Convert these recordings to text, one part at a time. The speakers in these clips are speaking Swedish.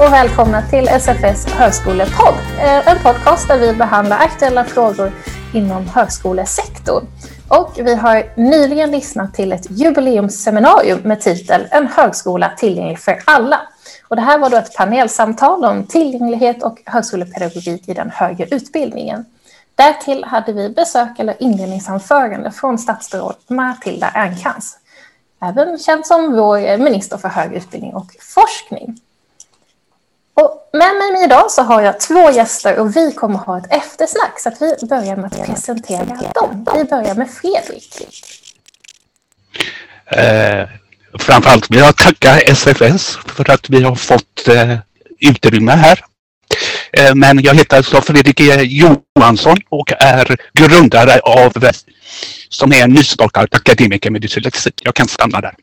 och välkomna till SFS högskolepodd. Eh, en podcast där vi behandlar aktuella frågor inom högskolesektorn. Och vi har nyligen lyssnat till ett jubileumsseminarium med titel En högskola tillgänglig för alla. Och det här var då ett panelsamtal om tillgänglighet och högskolepedagogik i den högre utbildningen. Därtill hade vi besök eller inledningsanförande från statsråd Matilda Ernkrans, även känd som vår minister för högre utbildning och forskning. Och med mig idag så har jag två gäster och vi kommer ha ett eftersnack så att vi börjar med att presentera dem. Vi börjar med Fredrik. Eh, framförallt vill jag tacka SFS för att vi har fått eh, utrymme här. Eh, men jag heter alltså Fredrik e. Johansson och är grundare av eh, som är en nystartad akademiker med dyslexi. Jag kan stanna där.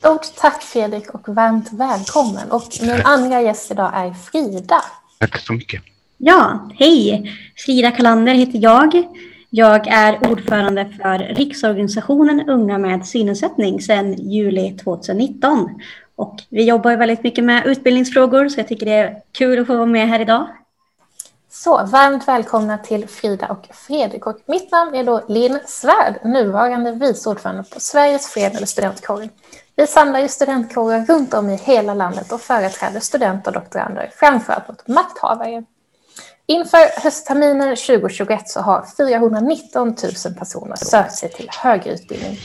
Stort tack Fredrik och varmt välkommen. Och min andra gäst idag är Frida. Tack så mycket. Ja, hej! Frida Kalander heter jag. Jag är ordförande för Riksorganisationen Unga med synnedsättning sedan juli 2019. Och vi jobbar väldigt mycket med utbildningsfrågor så jag tycker det är kul att få vara med här idag. Så varmt välkomna till Frida och Fredrik. Och mitt namn är då Linn Svärd, nuvarande vice ordförande på Sveriges eller studentkårer. Vi samlar ju studentkårer runt om i hela landet och företräder studenter och doktorander, framförallt mot makthavare. Inför höstterminen 2021 så har 419 000 personer sökt sig till högre utbildning.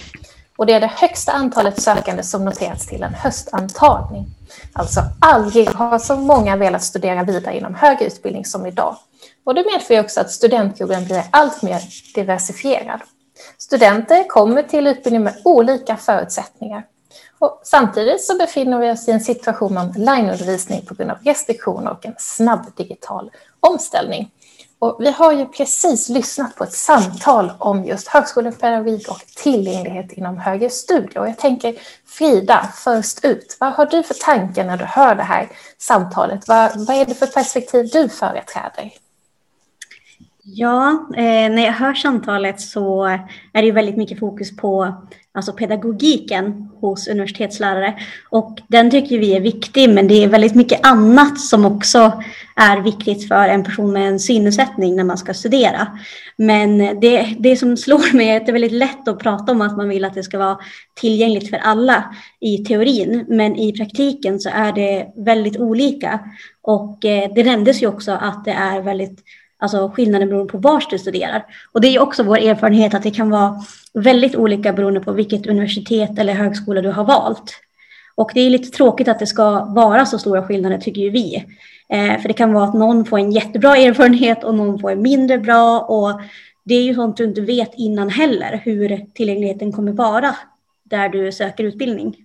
Och det är det högsta antalet sökande som noterats till en höstantagning. Alltså aldrig har så många velat studera vidare inom högre utbildning som idag. Och det medför också att studentkåren blir allt mer diversifierad. Studenter kommer till utbildning med olika förutsättningar. Och samtidigt så befinner vi oss i en situation med onlineundervisning på grund av restriktioner och en snabb digital omställning. Och vi har ju precis lyssnat på ett samtal om just högskolepedagogik och tillgänglighet inom högre studier. Och jag tänker Frida, först ut, vad har du för tankar när du hör det här samtalet? Vad, vad är det för perspektiv du företräder? Ja, eh, när jag hör samtalet så är det ju väldigt mycket fokus på alltså pedagogiken hos universitetslärare. Och den tycker vi är viktig, men det är väldigt mycket annat som också är viktigt för en person med en synnedsättning när man ska studera. Men det, det som slår mig är att det är väldigt lätt att prata om att man vill att det ska vara tillgängligt för alla i teorin, men i praktiken så är det väldigt olika. Och eh, det nämndes ju också att det är väldigt Alltså skillnaden beror på var du studerar. Och det är också vår erfarenhet att det kan vara väldigt olika beroende på vilket universitet eller högskola du har valt. Och det är lite tråkigt att det ska vara så stora skillnader tycker ju vi. Eh, för det kan vara att någon får en jättebra erfarenhet och någon får en mindre bra. Och det är ju sånt du inte vet innan heller hur tillgängligheten kommer vara där du söker utbildning.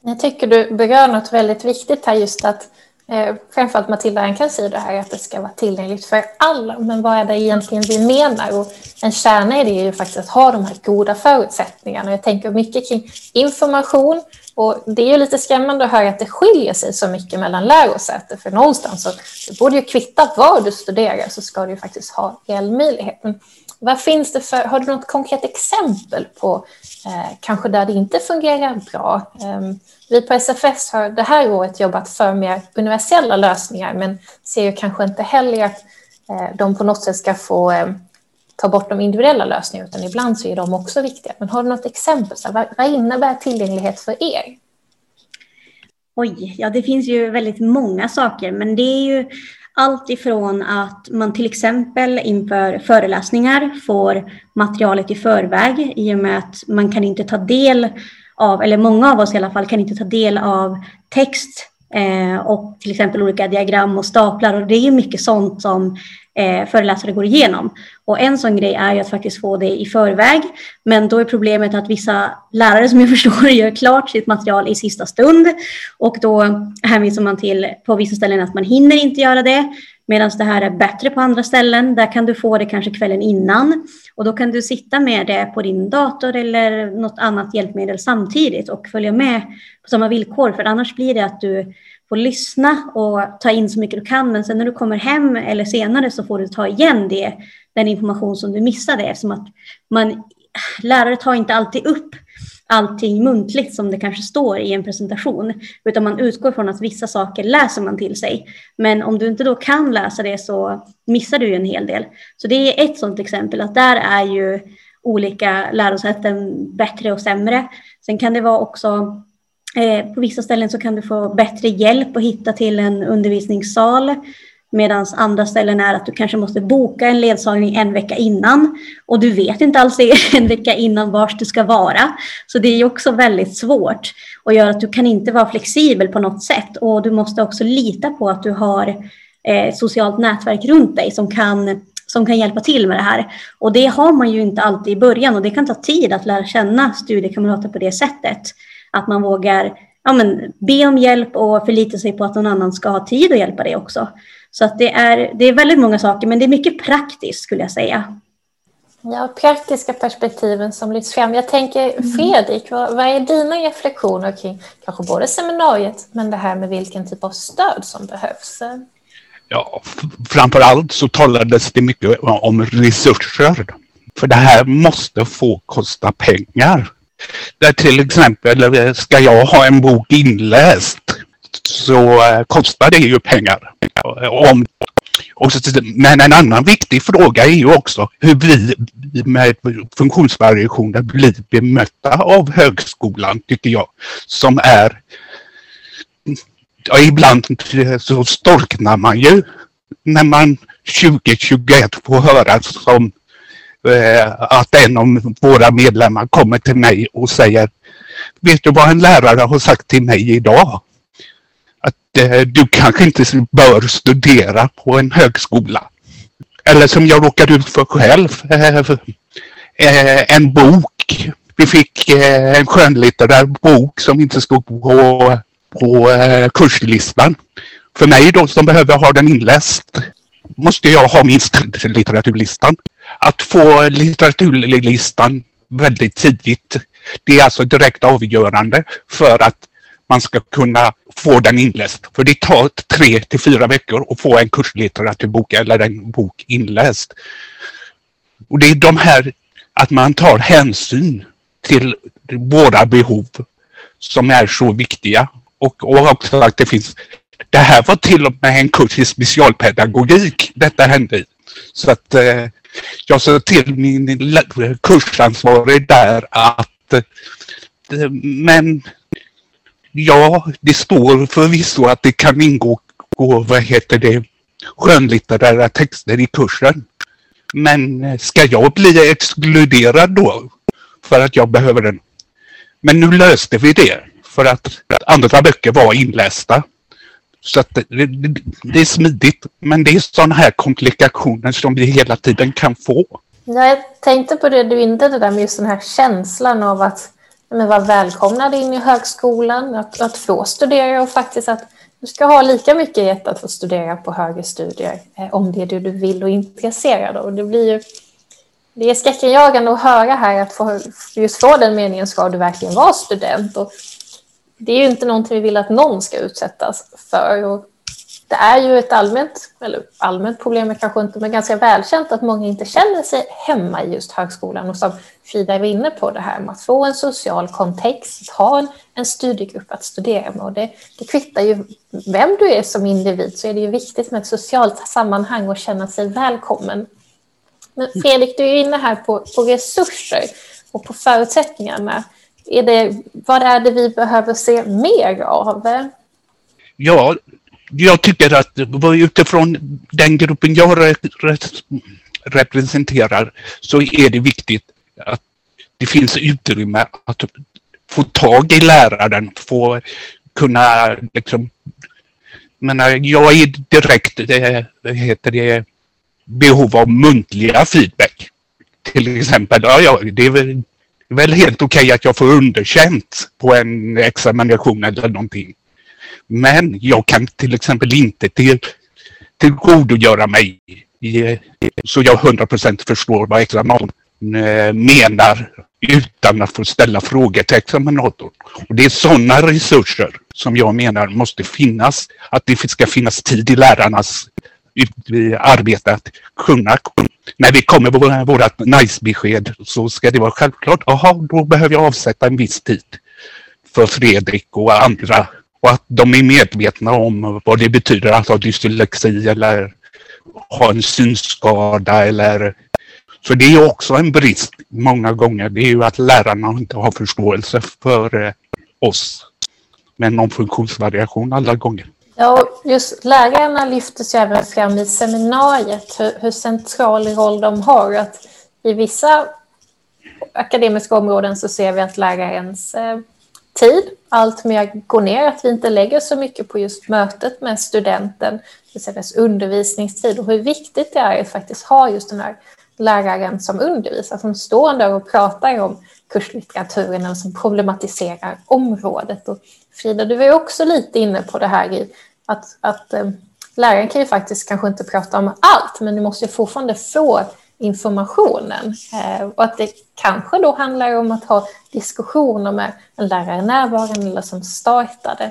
Jag tycker du berör något väldigt viktigt här just att Eh, framförallt Matilda Ernkrans säger det här att det ska vara tillgängligt för alla. Men vad är det egentligen vi menar? Och en kärna i det är ju faktiskt att ha de här goda förutsättningarna. Jag tänker mycket kring information. Och det är ju lite skrämmande att höra att det skiljer sig så mycket mellan lärosäten. För någonstans så det borde ju kvitta var du studerar så ska du ju faktiskt ha reell möjlighet. Men vad finns det för, har du något konkret exempel på eh, kanske där det inte fungerar bra? Eh, vi på SFS har det här året jobbat för mer universella lösningar men ser ju kanske inte heller att eh, de på något sätt ska få eh, ta bort de individuella lösningarna utan ibland så är de också viktiga. Men har du något exempel? Så vad, vad innebär tillgänglighet för er? Oj, ja det finns ju väldigt många saker men det är ju allt ifrån att man till exempel inför föreläsningar får materialet i förväg i och med att man kan inte ta del av, eller många av oss i alla fall, kan inte ta del av text eh, och till exempel olika diagram och staplar. Och det är mycket sånt som eh, föreläsare går igenom. Och en sån grej är ju att faktiskt få det i förväg. Men då är problemet att vissa lärare som jag förstår gör klart sitt material i sista stund. Och då hänvisar man till på vissa ställen att man hinner inte göra det. Medan det här är bättre på andra ställen. Där kan du få det kanske kvällen innan. Och då kan du sitta med det på din dator eller något annat hjälpmedel samtidigt och följa med på samma villkor. För annars blir det att du får lyssna och ta in så mycket du kan. Men sen när du kommer hem eller senare så får du ta igen det, den information som du missade. Eftersom att man, lärare tar inte alltid upp allting muntligt som det kanske står i en presentation, utan man utgår från att vissa saker läser man till sig. Men om du inte då kan läsa det så missar du ju en hel del. Så det är ett sådant exempel, att där är ju olika lärosäten bättre och sämre. Sen kan det vara också eh, på vissa ställen så kan du få bättre hjälp att hitta till en undervisningssal Medan andra ställen är att du kanske måste boka en ledsagning en vecka innan och du vet inte alls det en vecka innan vars du ska vara. Så det är också väldigt svårt och gör att du kan inte vara flexibel på något sätt och du måste också lita på att du har eh, socialt nätverk runt dig som kan som kan hjälpa till med det här. Och det har man ju inte alltid i början och det kan ta tid att lära känna studiekamrater på det sättet. Att man vågar ja, men, be om hjälp och förlita sig på att någon annan ska ha tid att hjälpa dig också. Så att det, är, det är väldigt många saker, men det är mycket praktiskt skulle jag säga. Ja, praktiska perspektiven som lyfts fram. Jag tänker, mm. Fredrik, vad, vad är dina reflektioner kring kanske både seminariet, men det här med vilken typ av stöd som behövs? Ja, framför allt så talades det mycket om resurser. För det här måste få kosta pengar. Där till exempel eh, ska jag ha en bok inläst så eh, kostar det ju pengar. Eh, om, och så, men en annan viktig fråga är ju också hur vi med funktionsvariationer blir bemötta av högskolan, tycker jag, som är ja, ibland så storknar man ju när man 2021 får höra som Eh, att en av våra medlemmar kommer till mig och säger Vet du vad en lärare har sagt till mig idag? Att eh, du kanske inte bör studera på en högskola. Eller som jag råkade ut för själv. Eh, eh, en bok. Vi fick eh, en skönlitterär bok som inte stod på på eh, kurslistan. För mig då som behöver ha den inläst måste jag ha minst litteraturlistan. Att få litteraturlistan väldigt tidigt, det är alltså direkt avgörande för att man ska kunna få den inläst. För det tar tre till fyra veckor att få en kurslitteraturbok eller en bok inläst. Och det är de här, att man tar hänsyn till våra behov som är så viktiga och, och också att det finns det här var till och med en kurs i specialpedagogik detta hände i. Så att eh, jag sa till min kursansvarig där att eh, men ja, det står förvisso att det kan ingå vad heter det, skönlitterära texter i kursen. Men eh, ska jag bli exkluderad då? För att jag behöver den? Men nu löste vi det för att andra böcker var inlästa. Så att det, det, det är smidigt, men det är sådana här komplikationer som vi hela tiden kan få. Jag tänkte på det du inledde där med just den här känslan av att men vara välkomnad in i högskolan, att, att få studera och faktiskt att du ska ha lika mycket i att få studera på högre studier eh, om det är det du vill och är intresserad av. Det blir ju det är skräckenjagande att höra här att få, just få den meningen ska du verkligen vara student. Och det är ju inte någonting vi vill att någon ska utsättas för. Och det är ju ett allmänt, eller allmänt problem kanske inte, men ganska välkänt att många inte känner sig hemma i just högskolan. Och som Frida var inne på det här med att få en social kontext, att ha en, en studiegrupp att studera med. Och det, det kvittar ju vem du är som individ, så är det ju viktigt med ett socialt sammanhang och känna sig välkommen. Men Fredrik, du är inne här på, på resurser och på förutsättningarna. Är det, vad är det vi behöver se mer av? Ja, jag tycker att utifrån den gruppen jag representerar så är det viktigt att det finns utrymme att få tag i läraren, få kunna liksom menar, jag är direkt eh, det, heter det, behov av muntliga feedback. Till exempel, ja, ja, det är är väl helt okej okay att jag får underkänt på en examination eller någonting. Men jag kan till exempel inte till, tillgodogöra mig eh, så jag 100% förstår vad examinatorn eh, menar utan att få ställa frågor till examinatorn. Och det är sådana resurser som jag menar måste finnas. Att det ska finnas tid i lärarnas eh, arbete att kunna när vi kommer med vårt nice-besked så ska det vara självklart, jaha, då behöver jag avsätta en viss tid för Fredrik och andra och att de är medvetna om vad det betyder att ha dyslexi eller ha en synskada eller så det är också en brist många gånger. Det är ju att lärarna inte har förståelse för eh, oss med någon funktionsvariation alla gånger. Ja, just lärarna lyftes ju även fram i seminariet, hur, hur central roll de har. Att I vissa akademiska områden så ser vi att lärarens eh, tid allt mer går ner, att vi inte lägger så mycket på just mötet med studenten, det dess undervisningstid och hur viktigt det är att faktiskt ha just den här läraren som undervisar, som står där och pratar om kurslitteraturen och som problematiserar området. Och Frida, du var ju också lite inne på det här i att, att eh, läraren kan ju faktiskt kanske inte prata om allt, men du måste ju fortfarande få informationen. Eh, och att det kanske då handlar om att ha diskussioner med en lärare närvarande eller som startade.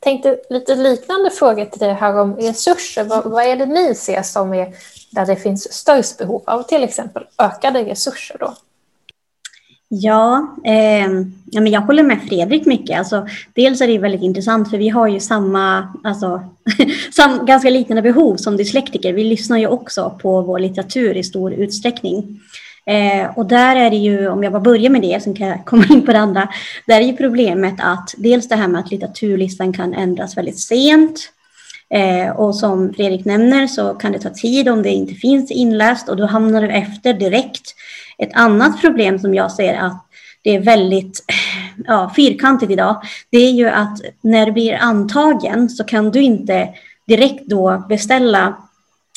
Tänkte lite liknande fråga till dig här om resurser. Vad, vad är det ni ser som är där det finns störst behov av till exempel ökade resurser då? Ja, eh, ja men jag håller med Fredrik mycket. Alltså, dels är det väldigt intressant för vi har ju samma, alltså, sam, ganska liknande behov som dyslektiker. Vi lyssnar ju också på vår litteratur i stor utsträckning. Eh, och där är det ju, om jag bara börjar med det, sen kan jag komma in på det andra. Där är ju problemet att dels det här med att litteraturlistan kan ändras väldigt sent. Eh, och som Fredrik nämner så kan det ta tid om det inte finns inläst och då hamnar du efter direkt. Ett annat problem som jag ser att det är väldigt eh, ja, fyrkantigt idag, det är ju att när du blir antagen så kan du inte direkt då beställa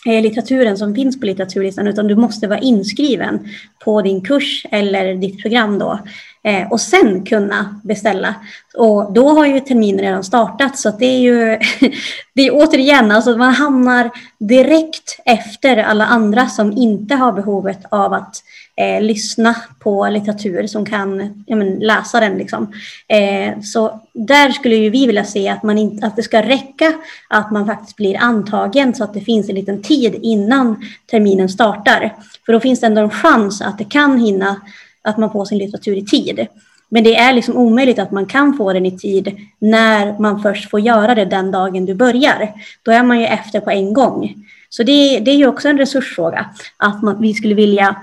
eh, litteraturen som finns på litteraturlistan, utan du måste vara inskriven på din kurs eller ditt program då eh, och sen kunna beställa. Och då har ju terminen redan startat så det är ju det är återigen, alltså man hamnar direkt efter alla andra som inte har behovet av att eh, lyssna på litteratur som kan ja, men, läsa den. Liksom. Eh, så där skulle ju vi vilja se att, man inte, att det ska räcka att man faktiskt blir antagen så att det finns en liten tid innan terminen startar. För då finns det ändå en chans att det kan hinna att man får sin litteratur i tid. Men det är liksom omöjligt att man kan få den i tid när man först får göra det den dagen du börjar. Då är man ju efter på en gång. Så det, det är ju också en resursfråga, att man, vi skulle vilja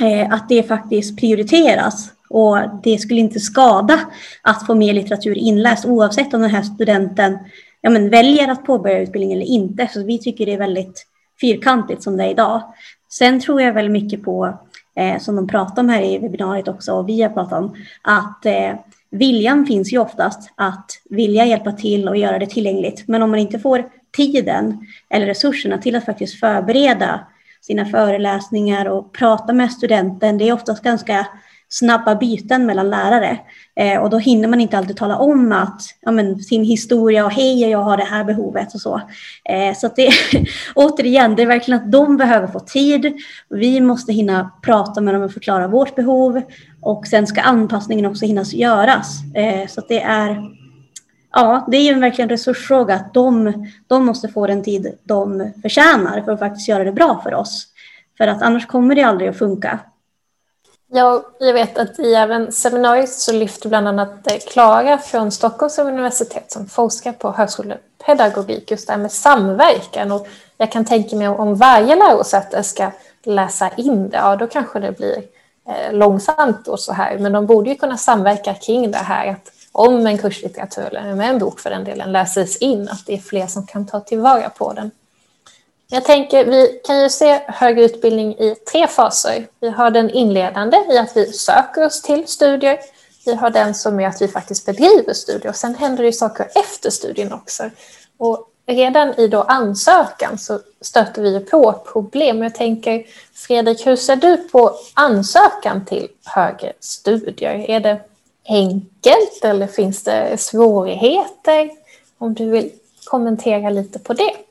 eh, att det faktiskt prioriteras. Och det skulle inte skada att få mer litteratur inläst oavsett om den här studenten ja, men väljer att påbörja utbildningen eller inte. Så vi tycker det är väldigt fyrkantigt som det är idag. Sen tror jag väldigt mycket på eh, som de pratar om här i webbinariet också och vi har pratat om, att eh, viljan finns ju oftast att vilja hjälpa till och göra det tillgängligt. Men om man inte får tiden eller resurserna till att faktiskt förbereda sina föreläsningar och prata med studenten, det är oftast ganska snabba byten mellan lärare. Eh, och då hinner man inte alltid tala om att, ja, men, sin historia och hej, jag har det här behovet och så. Eh, så att det, återigen, det är verkligen att de behöver få tid. Vi måste hinna prata med dem och förklara vårt behov och sen ska anpassningen också hinnas göras. Eh, så att det är, ja, det är ju verkligen en resursfråga att de, de måste få den tid de förtjänar för att faktiskt göra det bra för oss. För att annars kommer det aldrig att funka. Ja, jag vet att i även seminariet så lyfter bland annat eh, Klara från Stockholms universitet som forskar på högskolepedagogik just det här med samverkan. Och jag kan tänka mig om varje lärosäte ska läsa in det, ja då kanske det blir eh, långsamt och så här. Men de borde ju kunna samverka kring det här att om en kurslitteratur eller med en bok för den delen läses in, att det är fler som kan ta tillvara på den. Jag tänker, vi kan ju se högre utbildning i tre faser. Vi har den inledande i att vi söker oss till studier. Vi har den som är att vi faktiskt bedriver studier och sen händer det ju saker efter studien också. Och redan i då ansökan så stöter vi på problem. Jag tänker, Fredrik, hur ser du på ansökan till högre studier? Är det enkelt eller finns det svårigheter? Om du vill kommentera lite på det.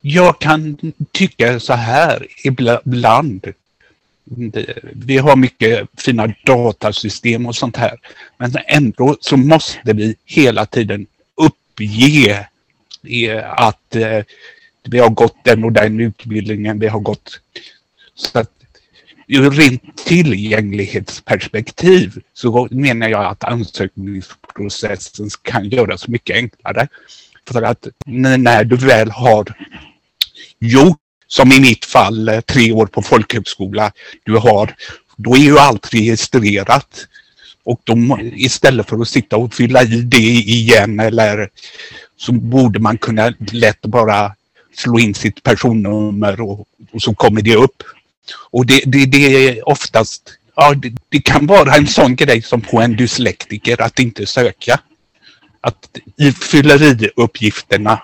Jag kan tycka så här ibland. Vi har mycket fina datasystem och sånt här. Men ändå så måste vi hela tiden uppge eh, att eh, vi har gått den och den utbildningen, vi har gått Så att ur rent tillgänglighetsperspektiv så menar jag att ansökningsprocessen kan göras mycket enklare. För att när du väl har gjort, som i mitt fall, eh, tre år på folkhögskola, du har, då är ju allt registrerat. Och de, istället för att sitta och fylla i det igen eller så borde man kunna lätt bara slå in sitt personnummer och, och så kommer det upp. Och det, det, det är oftast, ja det, det, kan vara en sån grej som på en dyslektiker att inte söka. Att i fylleriuppgifterna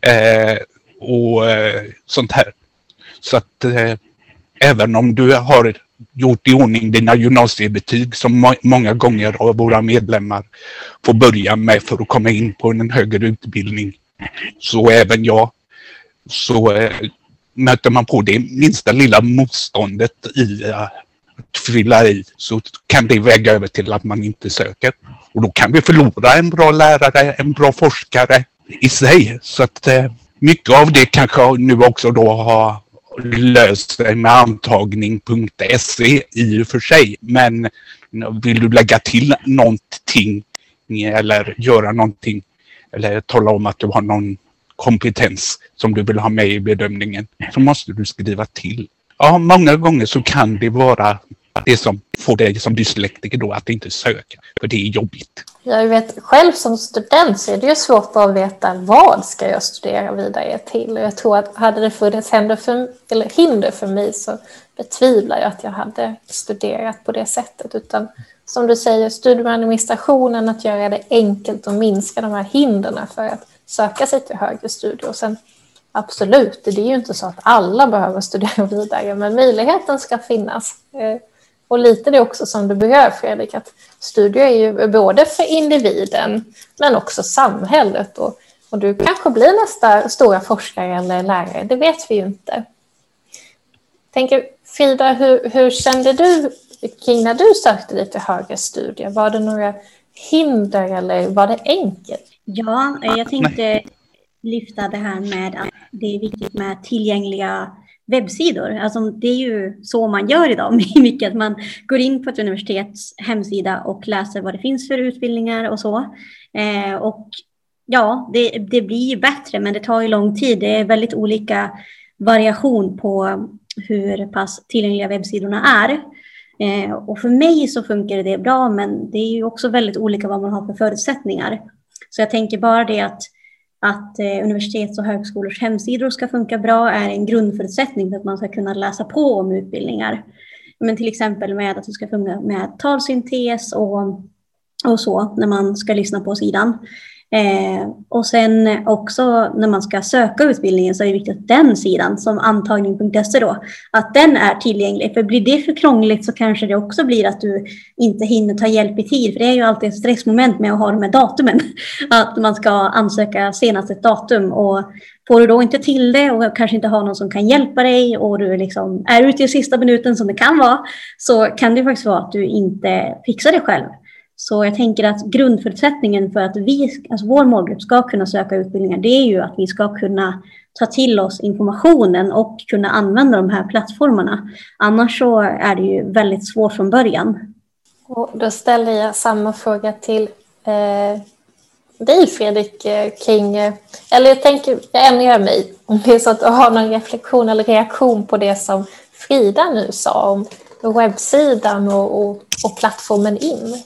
eh, och eh, sånt här. Så att eh, även om du har gjort i ordning dina gymnasiebetyg som må många gånger av våra medlemmar får börja med för att komma in på en högre utbildning. Så även jag. Så eh, möter man på det minsta lilla motståndet i eh, att fylla i så kan det väga över till att man inte söker. Och då kan vi förlora en bra lärare, en bra forskare i sig. Så att eh, mycket av det kanske nu också då har löst sig med antagning.se i och för sig. Men vill du lägga till någonting eller göra någonting eller tala om att du har någon kompetens som du vill ha med i bedömningen så måste du skriva till. Ja, många gånger så kan det vara det som får dig som dyslektiker då att inte söka, för det är jobbigt. Jag vet själv som student så är det ju svårt att veta vad ska jag studera vidare till. Jag tror att hade det funnits hinder för, eller hinder för mig så betvivlar jag att jag hade studerat på det sättet. Utan som du säger, studieadministrationen, att göra det enkelt och minska de här hindren för att söka sig till högre studier. Och sen absolut, det är ju inte så att alla behöver studera vidare, men möjligheten ska finnas. Eh, och lite det också som du berör Fredrik, att studier är ju både för individen men också samhället. Och, och du kanske blir nästa stora forskare eller lärare, det vet vi ju inte. Tänker, Frida, hur, hur kände du kring när du sökte dig till högre studier? Var det några hinder eller var det enkelt? Ja, jag tänkte lyfta det här med att det är viktigt med tillgängliga webbsidor. Alltså, det är ju så man gör idag, mycket att man går in på ett universitets hemsida och läser vad det finns för utbildningar och så. Eh, och ja, det, det blir bättre, men det tar ju lång tid. Det är väldigt olika variation på hur pass tillgängliga webbsidorna är. Eh, och för mig så funkar det bra, men det är ju också väldigt olika vad man har för förutsättningar. Så jag tänker bara det att att eh, universitets och högskolors hemsidor ska funka bra är en grundförutsättning för att man ska kunna läsa på om utbildningar. Men till exempel med att det ska funka med talsyntes och, och så när man ska lyssna på sidan. Eh, och sen också när man ska söka utbildningen så är det viktigt att den sidan, som antagning.se då, att den är tillgänglig. För blir det för krångligt så kanske det också blir att du inte hinner ta hjälp i tid. För det är ju alltid ett stressmoment med att ha de här datumen. Att man ska ansöka senast ett datum. Och får du då inte till det och kanske inte har någon som kan hjälpa dig och du liksom är ute i sista minuten som det kan vara, så kan det faktiskt vara att du inte fixar det själv. Så jag tänker att grundförutsättningen för att vi, alltså vår målgrupp ska kunna söka utbildningar, det är ju att vi ska kunna ta till oss informationen och kunna använda de här plattformarna. Annars så är det ju väldigt svårt från början. Och då ställer jag samma fråga till eh, dig Fredrik eh, kring, eh, eller jag tänker, jag ändrar mig om det är så att du har någon reflektion eller reaktion på det som Frida nu sa om webbsidan och, och, och plattformen in.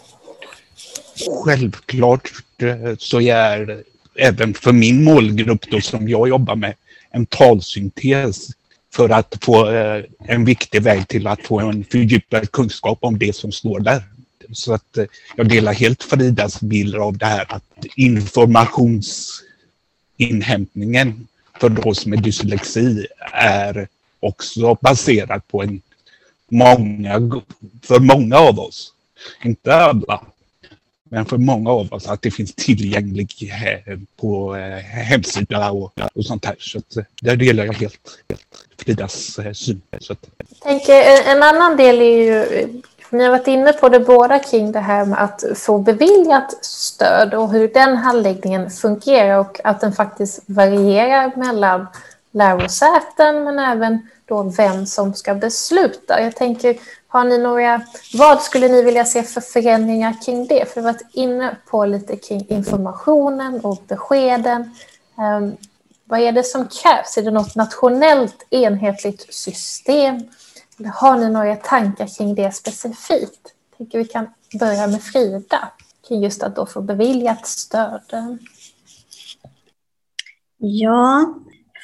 Självklart eh, så är även för min målgrupp då som jag jobbar med en talsyntes för att få eh, en viktig väg till att få en fördjupad kunskap om det som står där. Så att eh, jag delar helt Fridas bild av det här att informationsinhämtningen för oss med dyslexi är också baserad på en många, för många av oss, inte alla, men för många av oss att det finns tillgänglig på eh, hemsidor hemsida och, och sånt här. Så att, eh, där delar jag helt, helt Fridas eh, syn. Så att. Jag tänker, en annan del är ju, ni har varit inne på det båda kring det här med att få beviljat stöd och hur den handläggningen fungerar och att den faktiskt varierar mellan lärosäten men även då vem som ska besluta. Jag tänker, har ni några, vad skulle ni vilja se för förändringar kring det? För vi har varit inne på lite kring informationen och beskeden. Um, vad är det som krävs? Är det något nationellt enhetligt system? Eller har ni några tankar kring det specifikt? Jag tänker vi kan börja med Frida kring just att då få beviljat stöd. Ja,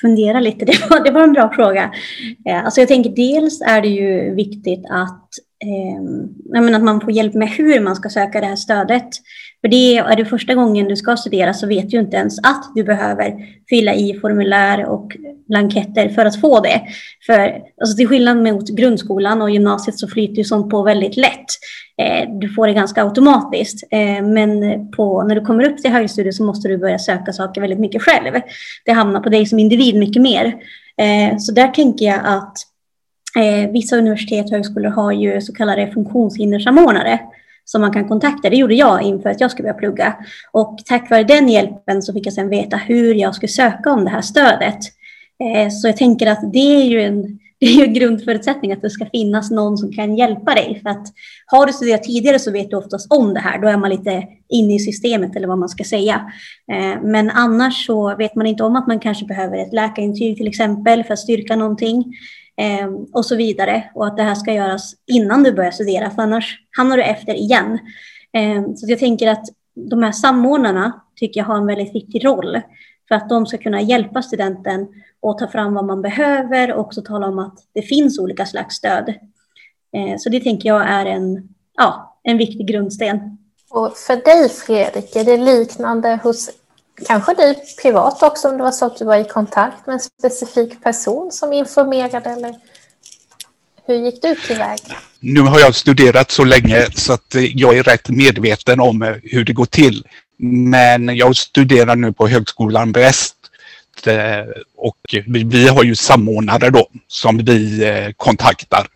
fundera lite. Det var, det var en bra fråga. Eh, alltså jag tänker dels är det ju viktigt att, eh, att man får hjälp med hur man ska söka det här stödet. För det är det första gången du ska studera så vet du inte ens att du behöver fylla i formulär och blanketter för att få det. För alltså till skillnad mot grundskolan och gymnasiet så flyter ju sånt på väldigt lätt. Eh, du får det ganska automatiskt. Eh, men på, när du kommer upp till högstudier så måste du börja söka saker väldigt mycket själv. Det hamnar på dig som individ mycket mer. Eh, så där tänker jag att eh, vissa universitet och högskolor har ju så kallade funktionshindersamordnare som man kan kontakta. Det gjorde jag inför att jag skulle börja plugga. Och tack vare den hjälpen så fick jag sedan veta hur jag skulle söka om det här stödet. Eh, så jag tänker att det är ju en det är ju grundförutsättning att det ska finnas någon som kan hjälpa dig. För att har du studerat tidigare så vet du oftast om det här. Då är man lite inne i systemet eller vad man ska säga. Eh, men annars så vet man inte om att man kanske behöver ett läkarintyg till exempel för att styrka någonting eh, och så vidare. Och att det här ska göras innan du börjar studera, för annars hamnar du efter igen. Eh, så jag tänker att de här samordnarna tycker jag har en väldigt viktig roll för att de ska kunna hjälpa studenten och ta fram vad man behöver och också tala om att det finns olika slags stöd. Eh, så det tänker jag är en, ja, en viktig grundsten. Och för dig Fredrik, är det liknande hos kanske dig privat också om det var så att du var i kontakt med en specifik person som informerade eller hur gick du tillväg? Nu har jag studerat så länge så att jag är rätt medveten om eh, hur det går till. Men jag studerar nu på Högskolan Väst eh, och vi har ju samordnare då som vi eh, kontaktar.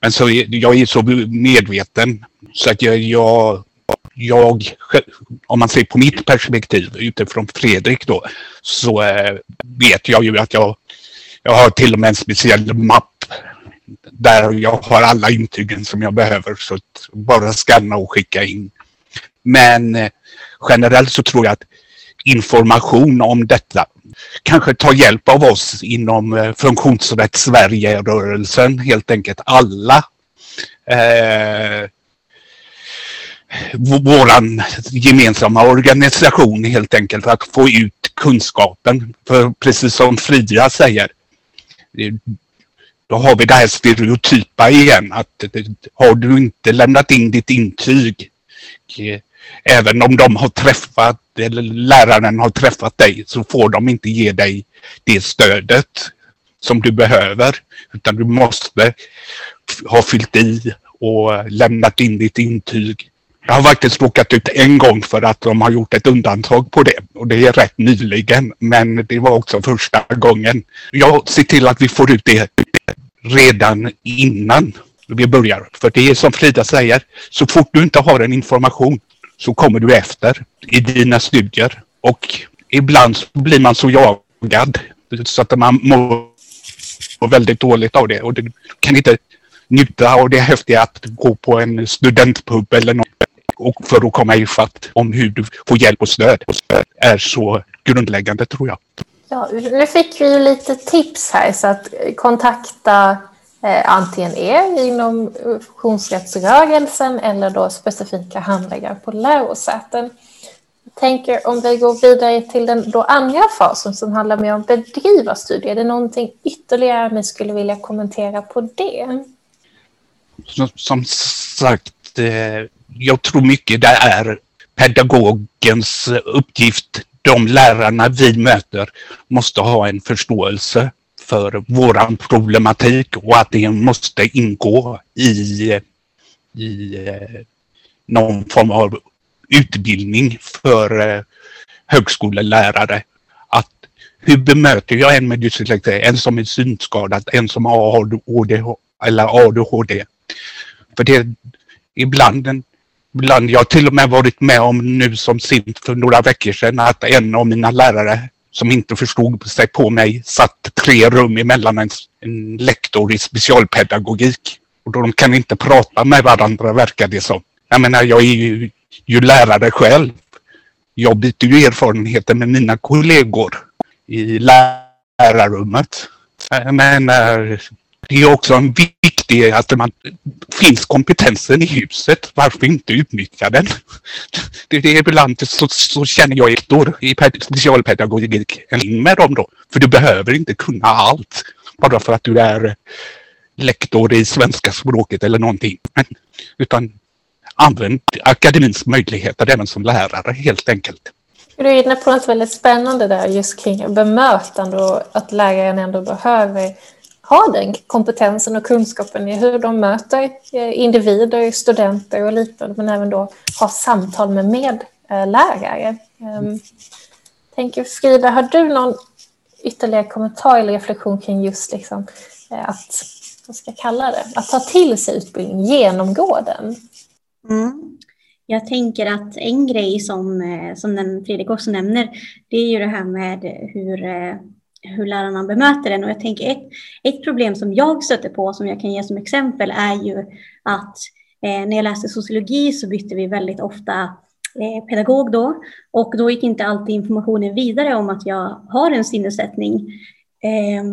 Men så är, jag är så medveten så att jag, jag, jag, om man ser på mitt perspektiv utifrån Fredrik då, så eh, vet jag ju att jag, jag har till och med en speciell mapp där jag har alla intygen som jag behöver så att bara skanna och skicka in. Men eh, generellt så tror jag att information om detta kanske tar hjälp av oss inom eh, funktionsrätt Sverige-rörelsen, helt enkelt alla. Eh, våran gemensamma organisation helt enkelt för att få ut kunskapen. För precis som Frida säger, då har vi det här stereotypa igen att har du inte lämnat in ditt intyg eh, även om de har träffat, eller läraren har träffat dig, så får de inte ge dig det stödet som du behöver. Utan du måste ha fyllt i och lämnat in ditt intyg. Jag har faktiskt råkat ut en gång för att de har gjort ett undantag på det. Och det är rätt nyligen, men det var också första gången. Jag ser till att vi får ut det redan innan vi börjar. För det är som Frida säger, så fort du inte har en information så kommer du efter i dina studier. Och ibland blir man så jagad så att man mår väldigt dåligt av det. Och du kan inte njuta av det häftiga att gå på en studentpub eller något och för att komma ifatt om hur du får hjälp och stöd är så grundläggande tror jag. Ja, nu fick vi ju lite tips här så att kontakta eh, antingen er inom funktionsrättsrörelsen eller då specifika handläggare på lärosäten. Jag tänker om vi går vidare till den då andra fasen som handlar mer om bedriva studier. Är det någonting ytterligare ni skulle vilja kommentera på det? Som, som sagt, eh, jag tror mycket det är pedagogens uppgift. De lärarna vi möter måste ha en förståelse för våran problematik och att det måste ingå i, i eh, någon form av utbildning för eh, högskolelärare. Att hur bemöter jag en med dyslexi, en som är synskadad, en som har ADHD eller ADHD. För det är ibland, ibland, jag har till och med varit med om nu som sint för några veckor sedan att en av mina lärare som inte förstod sig på mig satt tre rum emellan en, en lektor i specialpedagogik. Och de kan inte prata med varandra verkar det som. Jag menar, jag är ju, ju lärare själv. Jag byter ju erfarenheter med mina kollegor i lärarrummet. Men menar, det är också en det är att man finns kompetensen i huset. Varför inte utnyttja den? Det, det är ibland så, så känner jag ett i specialpedagogik med dem då. För du behöver inte kunna allt bara för att du är lektor i svenska språket eller någonting. Utan använd akademins möjligheter även som lärare helt enkelt. Du är inne på något väldigt spännande där just kring bemötande och att läraren ändå behöver ha den kompetensen och kunskapen i hur de möter eh, individer, studenter och liknande, men även då ha samtal med medlärare. Ehm, tänker Frida, har du någon ytterligare kommentar eller reflektion kring just liksom eh, att, vad ska jag kalla det, att ta till sig utbildning, genomgå den? Mm. Jag tänker att en grej som, eh, som den Fredrik också nämner, det är ju det här med hur hur lärarna bemöter den. Och jag tänker ett, ett problem som jag stöter på, som jag kan ge som exempel, är ju att eh, när jag läste sociologi så bytte vi väldigt ofta eh, pedagog då. Och då gick inte alltid informationen vidare om att jag har en sinnessättning. Eh,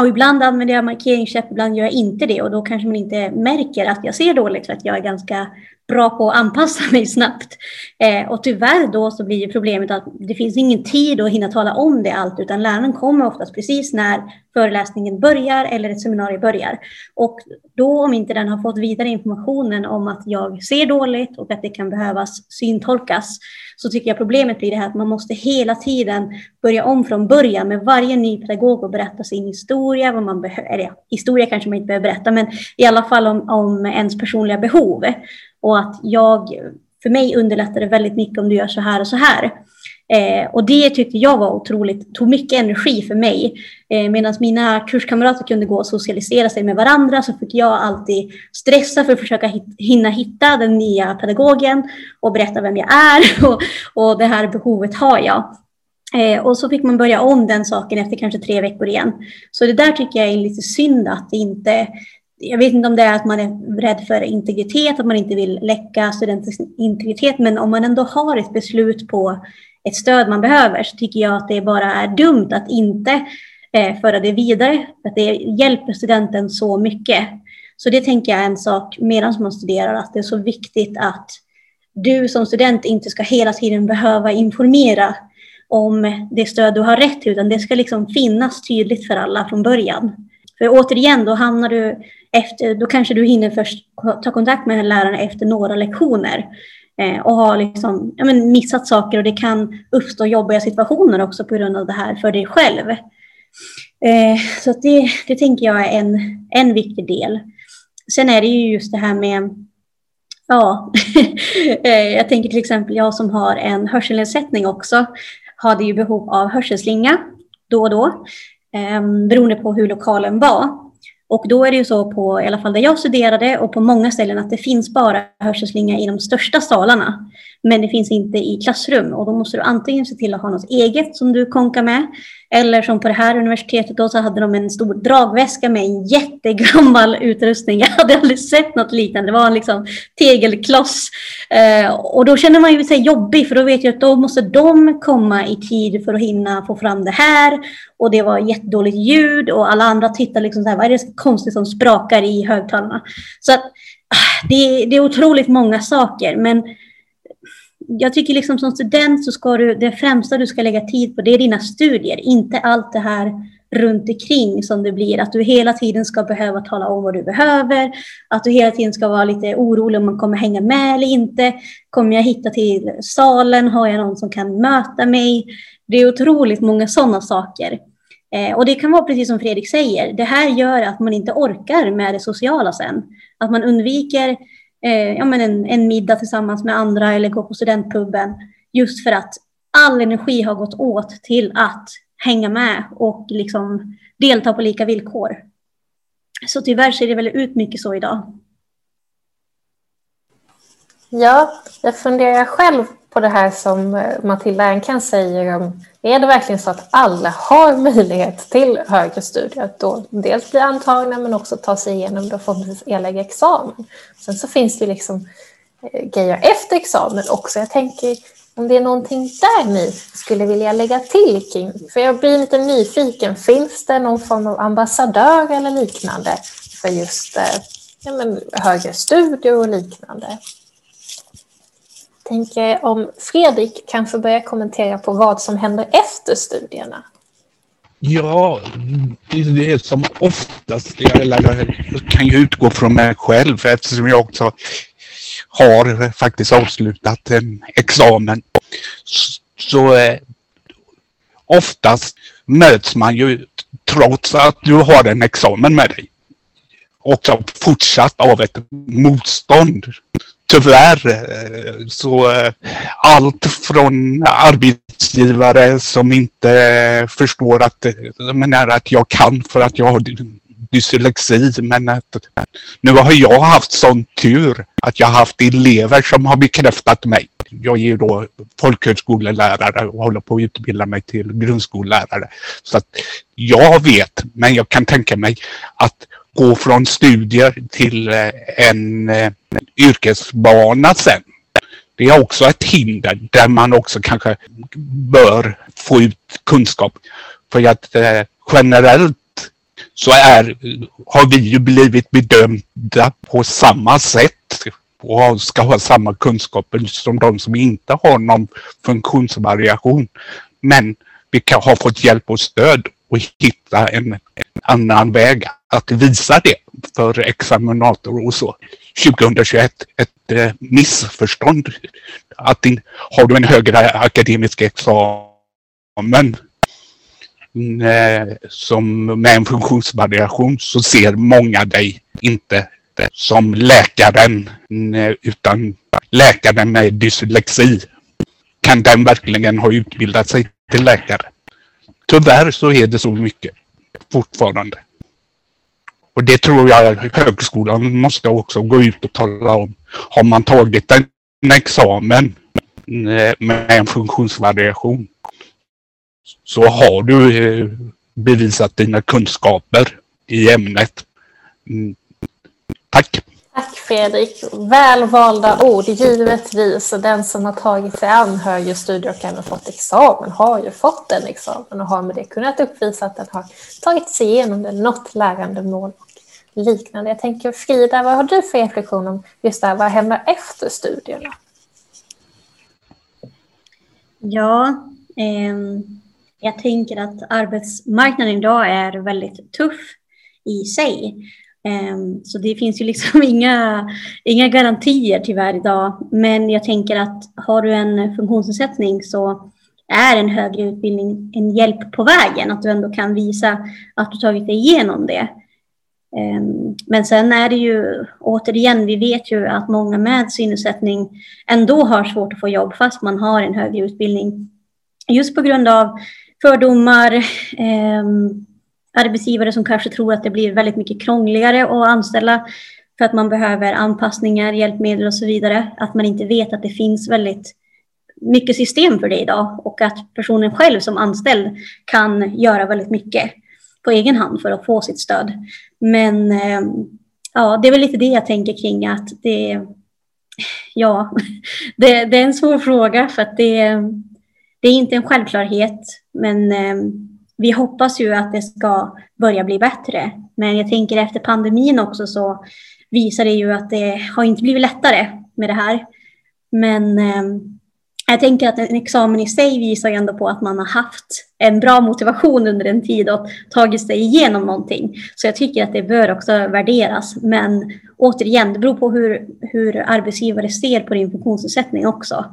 och ibland använder jag markeringskäpp, ibland gör jag inte det. Och då kanske man inte märker att jag ser dåligt för att jag är ganska bra på att anpassa mig snabbt. Eh, och tyvärr då så blir ju problemet att det finns ingen tid att hinna tala om det allt, utan läraren kommer oftast precis när föreläsningen börjar eller ett seminarium börjar. Och då om inte den har fått vidare informationen om att jag ser dåligt och att det kan behövas syntolkas, så tycker jag problemet blir det här att man måste hela tiden börja om från början med varje ny pedagog och berätta sin historia, vad man behöver, historia kanske man inte behöver berätta, men i alla fall om, om ens personliga behov. Och att jag, för mig underlättar det väldigt mycket om du gör så här och så här. Eh, och det tyckte jag var otroligt, tog mycket energi för mig. Eh, Medan mina kurskamrater kunde gå och socialisera sig med varandra så fick jag alltid stressa för att försöka hit, hinna hitta den nya pedagogen och berätta vem jag är och, och det här behovet har jag. Eh, och så fick man börja om den saken efter kanske tre veckor igen. Så det där tycker jag är lite synd att det inte jag vet inte om det är att man är rädd för integritet, att man inte vill läcka studentens integritet, men om man ändå har ett beslut på ett stöd man behöver så tycker jag att det bara är dumt att inte eh, föra det vidare, att det hjälper studenten så mycket. Så det tänker jag är en sak medan man studerar, att det är så viktigt att du som student inte ska hela tiden behöva informera om det stöd du har rätt till, utan det ska liksom finnas tydligt för alla från början. För återigen, då hamnar du efter, då kanske du hinner först ta kontakt med läraren efter några lektioner eh, och har liksom, ja, men missat saker och det kan uppstå jobbiga situationer också på grund av det här för dig själv. Eh, så det, det tänker jag är en, en viktig del. Sen är det ju just det här med Ja, eh, jag tänker till exempel jag som har en hörselnedsättning också hade ju behov av hörselslinga då och då eh, beroende på hur lokalen var. Och då är det ju så på, i alla fall där jag studerade och på många ställen att det finns bara hörselslinga i de största salarna. Men det finns inte i klassrum och då måste du antingen se till att ha något eget som du konkar med eller som på det här universitetet då så hade de en stor dragväska med en jättegammal utrustning. Jag hade aldrig sett något liknande. Det var en liksom tegelkloss. Eh, och då känner man ju sig jobbig för då vet jag att då måste de komma i tid för att hinna få fram det här. Och det var jättedåligt ljud och alla andra tittar liksom så här, vad är det konstigt som sprakar i högtalarna? Så att, ah, det, det är otroligt många saker. Men jag tycker liksom som student så ska du, det främsta du ska lägga tid på det är dina studier, inte allt det här runt omkring som det blir. Att du hela tiden ska behöva tala om vad du behöver, att du hela tiden ska vara lite orolig om man kommer hänga med eller inte. Kommer jag hitta till salen? Har jag någon som kan möta mig? Det är otroligt många sådana saker. Eh, och det kan vara precis som Fredrik säger, det här gör att man inte orkar med det sociala sen. Att man undviker eh, ja, men en, en middag tillsammans med andra eller gå på studentpuben. Just för att all energi har gått åt till att hänga med och liksom delta på lika villkor. Så tyvärr ser det väl ut mycket så idag. Ja, jag funderar själv på det här som eh, Matilda Ernkrans säger om är det verkligen så att alla har möjlighet till högre studier? Att då dels bli antagna men också ta sig igenom det och förhoppningsvis erlägga examen. Sen så finns det liksom eh, grejer efter examen också. Jag tänker om det är någonting där ni skulle vilja lägga till kring. För jag blir lite nyfiken. Finns det någon form av ambassadör eller liknande för just eh, ja, men, högre studier och liknande? Tänker om Fredrik kan få börja kommentera på vad som händer efter studierna. Ja, det är det som oftast, jag kan ju utgå från mig själv eftersom jag också har faktiskt avslutat en examen. Så eh, oftast möts man ju trots att du har en examen med dig också fortsatt av ett motstånd tyvärr eh, så eh, allt från arbetsgivare som inte förstår att, eh, menar att jag kan för att jag har dyslexi men att nu har jag haft sån tur att jag har haft elever som har bekräftat mig. Jag är ju då folkhögskolelärare och håller på att utbilda mig till grundskollärare. Så att jag vet, men jag kan tänka mig att gå från studier till eh, en eh, yrkesbana sen. Det är också ett hinder där man också kanske bör få ut kunskap. För att eh, generellt så är, har vi ju blivit bedömda på samma sätt och ska ha samma kunskaper som de som inte har någon funktionsvariation. Men vi kan ha fått hjälp och stöd och hitta en, en annan väg att visa det för examinator och så. 2021 ett eh, missförstånd. Att din, har du en högre akademisk examen mm, eh, som med en funktionsvariation så ser många dig inte som läkaren mm, utan läkaren med dyslexi. Kan den verkligen ha utbildat sig till läkare? Tyvärr så är det så mycket fortfarande. Och det tror jag högskolan måste också gå ut och tala om. Har man tagit en, examen med en funktionsvariation så har du eh, bevisat dina kunskaper i ämnet. Mm. Tack! Tack Fredrik. Välvalda ord, givetvis. Den som har tagit sig an högre studier och även fått examen har ju fått en examen och har med det kunnat uppvisa att den har tagit sig igenom det, nått lärandemål och liknande. Jag tänker Frida, vad har du för reflektion om just det här, vad händer efter studierna? Ja, eh, jag tänker att arbetsmarknaden idag är väldigt tuff i sig. Ehm, så det finns ju liksom inga, inga garantier tyvärr idag. Men jag tänker att har du en funktionsnedsättning så är en högre utbildning en hjälp på vägen. Att du ändå kan visa att du tagit dig igenom det. Ehm, men sen är det ju återigen, vi vet ju att många med synnedsättning ändå har svårt att få jobb fast man har en högre utbildning. Just på grund av fördomar, ehm, arbetsgivare som kanske tror att det blir väldigt mycket krångligare att anställa för att man behöver anpassningar, hjälpmedel och så vidare. Att man inte vet att det finns väldigt mycket system för det idag och att personen själv som anställd kan göra väldigt mycket på egen hand för att få sitt stöd. Men eh, ja, det är väl lite det jag tänker kring att det, ja, det, det är en svår fråga för att det, det är inte en självklarhet. Men eh, vi hoppas ju att det ska börja bli bättre. Men jag tänker efter pandemin också så visar det ju att det har inte blivit lättare med det här. Men eh, jag tänker att en examen i sig visar ju ändå på att man har haft en bra motivation under en tid och tagit sig igenom någonting. Så jag tycker att det bör också värderas. Men återigen, det beror på hur, hur arbetsgivare ser på din funktionsnedsättning också.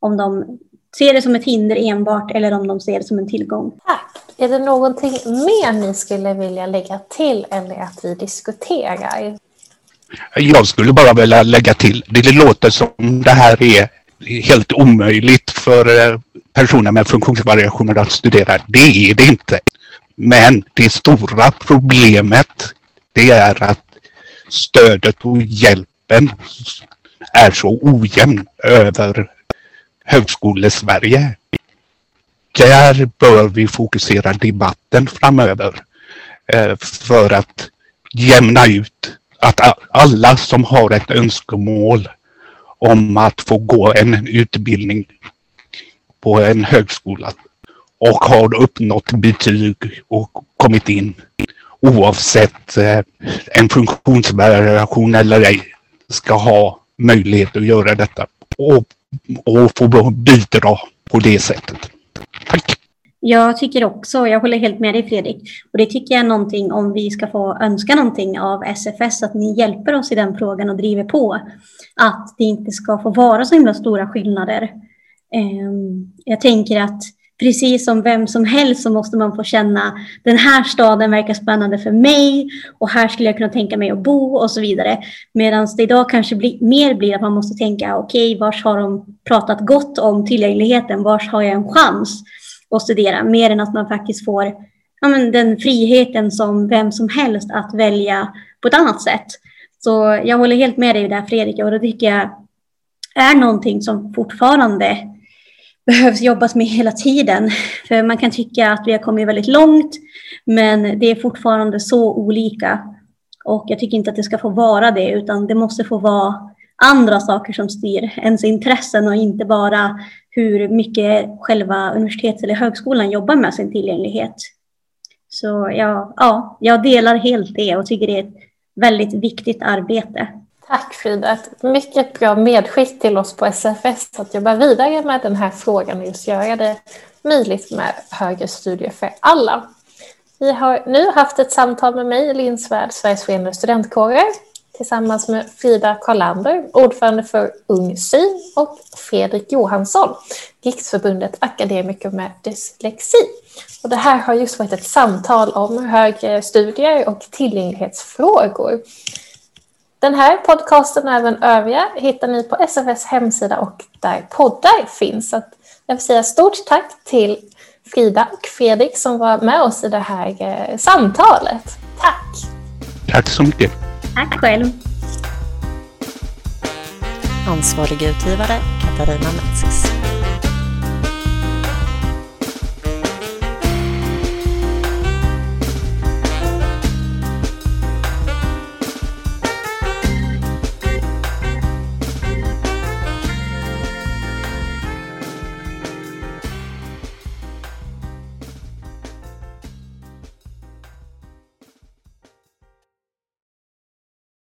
Om de ser det som ett hinder enbart eller om de ser det som en tillgång. Tack. Är det någonting mer ni skulle vilja lägga till eller att vi diskuterar? Jag skulle bara vilja lägga till, det låter som det här är helt omöjligt för eh, personer med funktionsvariationer att studera. Det är det inte. Men det stora problemet det är att stödet och hjälpen är så ojämn över högskolesverige. Där bör vi fokusera debatten framöver eh, för att jämna ut att alla som har ett önskemål om att få gå en utbildning på en högskola och har uppnått betyg och kommit in oavsett eh, en funktionsvariation eller ej ska ha möjlighet att göra detta och, och få bidra på det sättet. Tack! Jag tycker också, jag håller helt med dig Fredrik, och det tycker jag är någonting om vi ska få önska någonting av SFS, att ni hjälper oss i den frågan och driver på. Att det inte ska få vara så himla stora skillnader. Ehm, jag tänker att precis som vem som helst så måste man få känna den här staden verkar spännande för mig och här skulle jag kunna tänka mig att bo och så vidare. Medan det idag kanske blir, mer blir att man måste tänka okej, okay, vars har de pratat gott om tillgängligheten? Vars har jag en chans att studera? Mer än att man faktiskt får ja, men den friheten som vem som helst att välja på ett annat sätt. Så jag håller helt med dig där Fredrik och det tycker jag är någonting som fortfarande behövs jobbas med hela tiden. För man kan tycka att vi har kommit väldigt långt, men det är fortfarande så olika. Och jag tycker inte att det ska få vara det, utan det måste få vara andra saker som styr ens intressen och inte bara hur mycket själva universitetet eller högskolan jobbar med sin tillgänglighet. Så ja, ja, jag delar helt det och tycker det är ett väldigt viktigt arbete. Tack Frida. Ett mycket bra medskick till oss på SFS att jobba vidare med den här frågan och just göra det möjligt med högre studier för alla. Vi har nu haft ett samtal med mig, Linn Svärd, Sveriges förenade studentkårer, tillsammans med Frida Karlander, ordförande för Ung Syn och Fredrik Johansson, Riksförbundet Akademiker med dyslexi. Och det här har just varit ett samtal om högre studier och tillgänglighetsfrågor. Den här podcasten och även övriga hittar ni på SFS hemsida och där poddar finns. Så jag vill säga stort tack till Frida och Fredrik som var med oss i det här eh, samtalet. Tack! Tack så mycket. Tack själv. Ansvarig utgivare Katarina Metsis.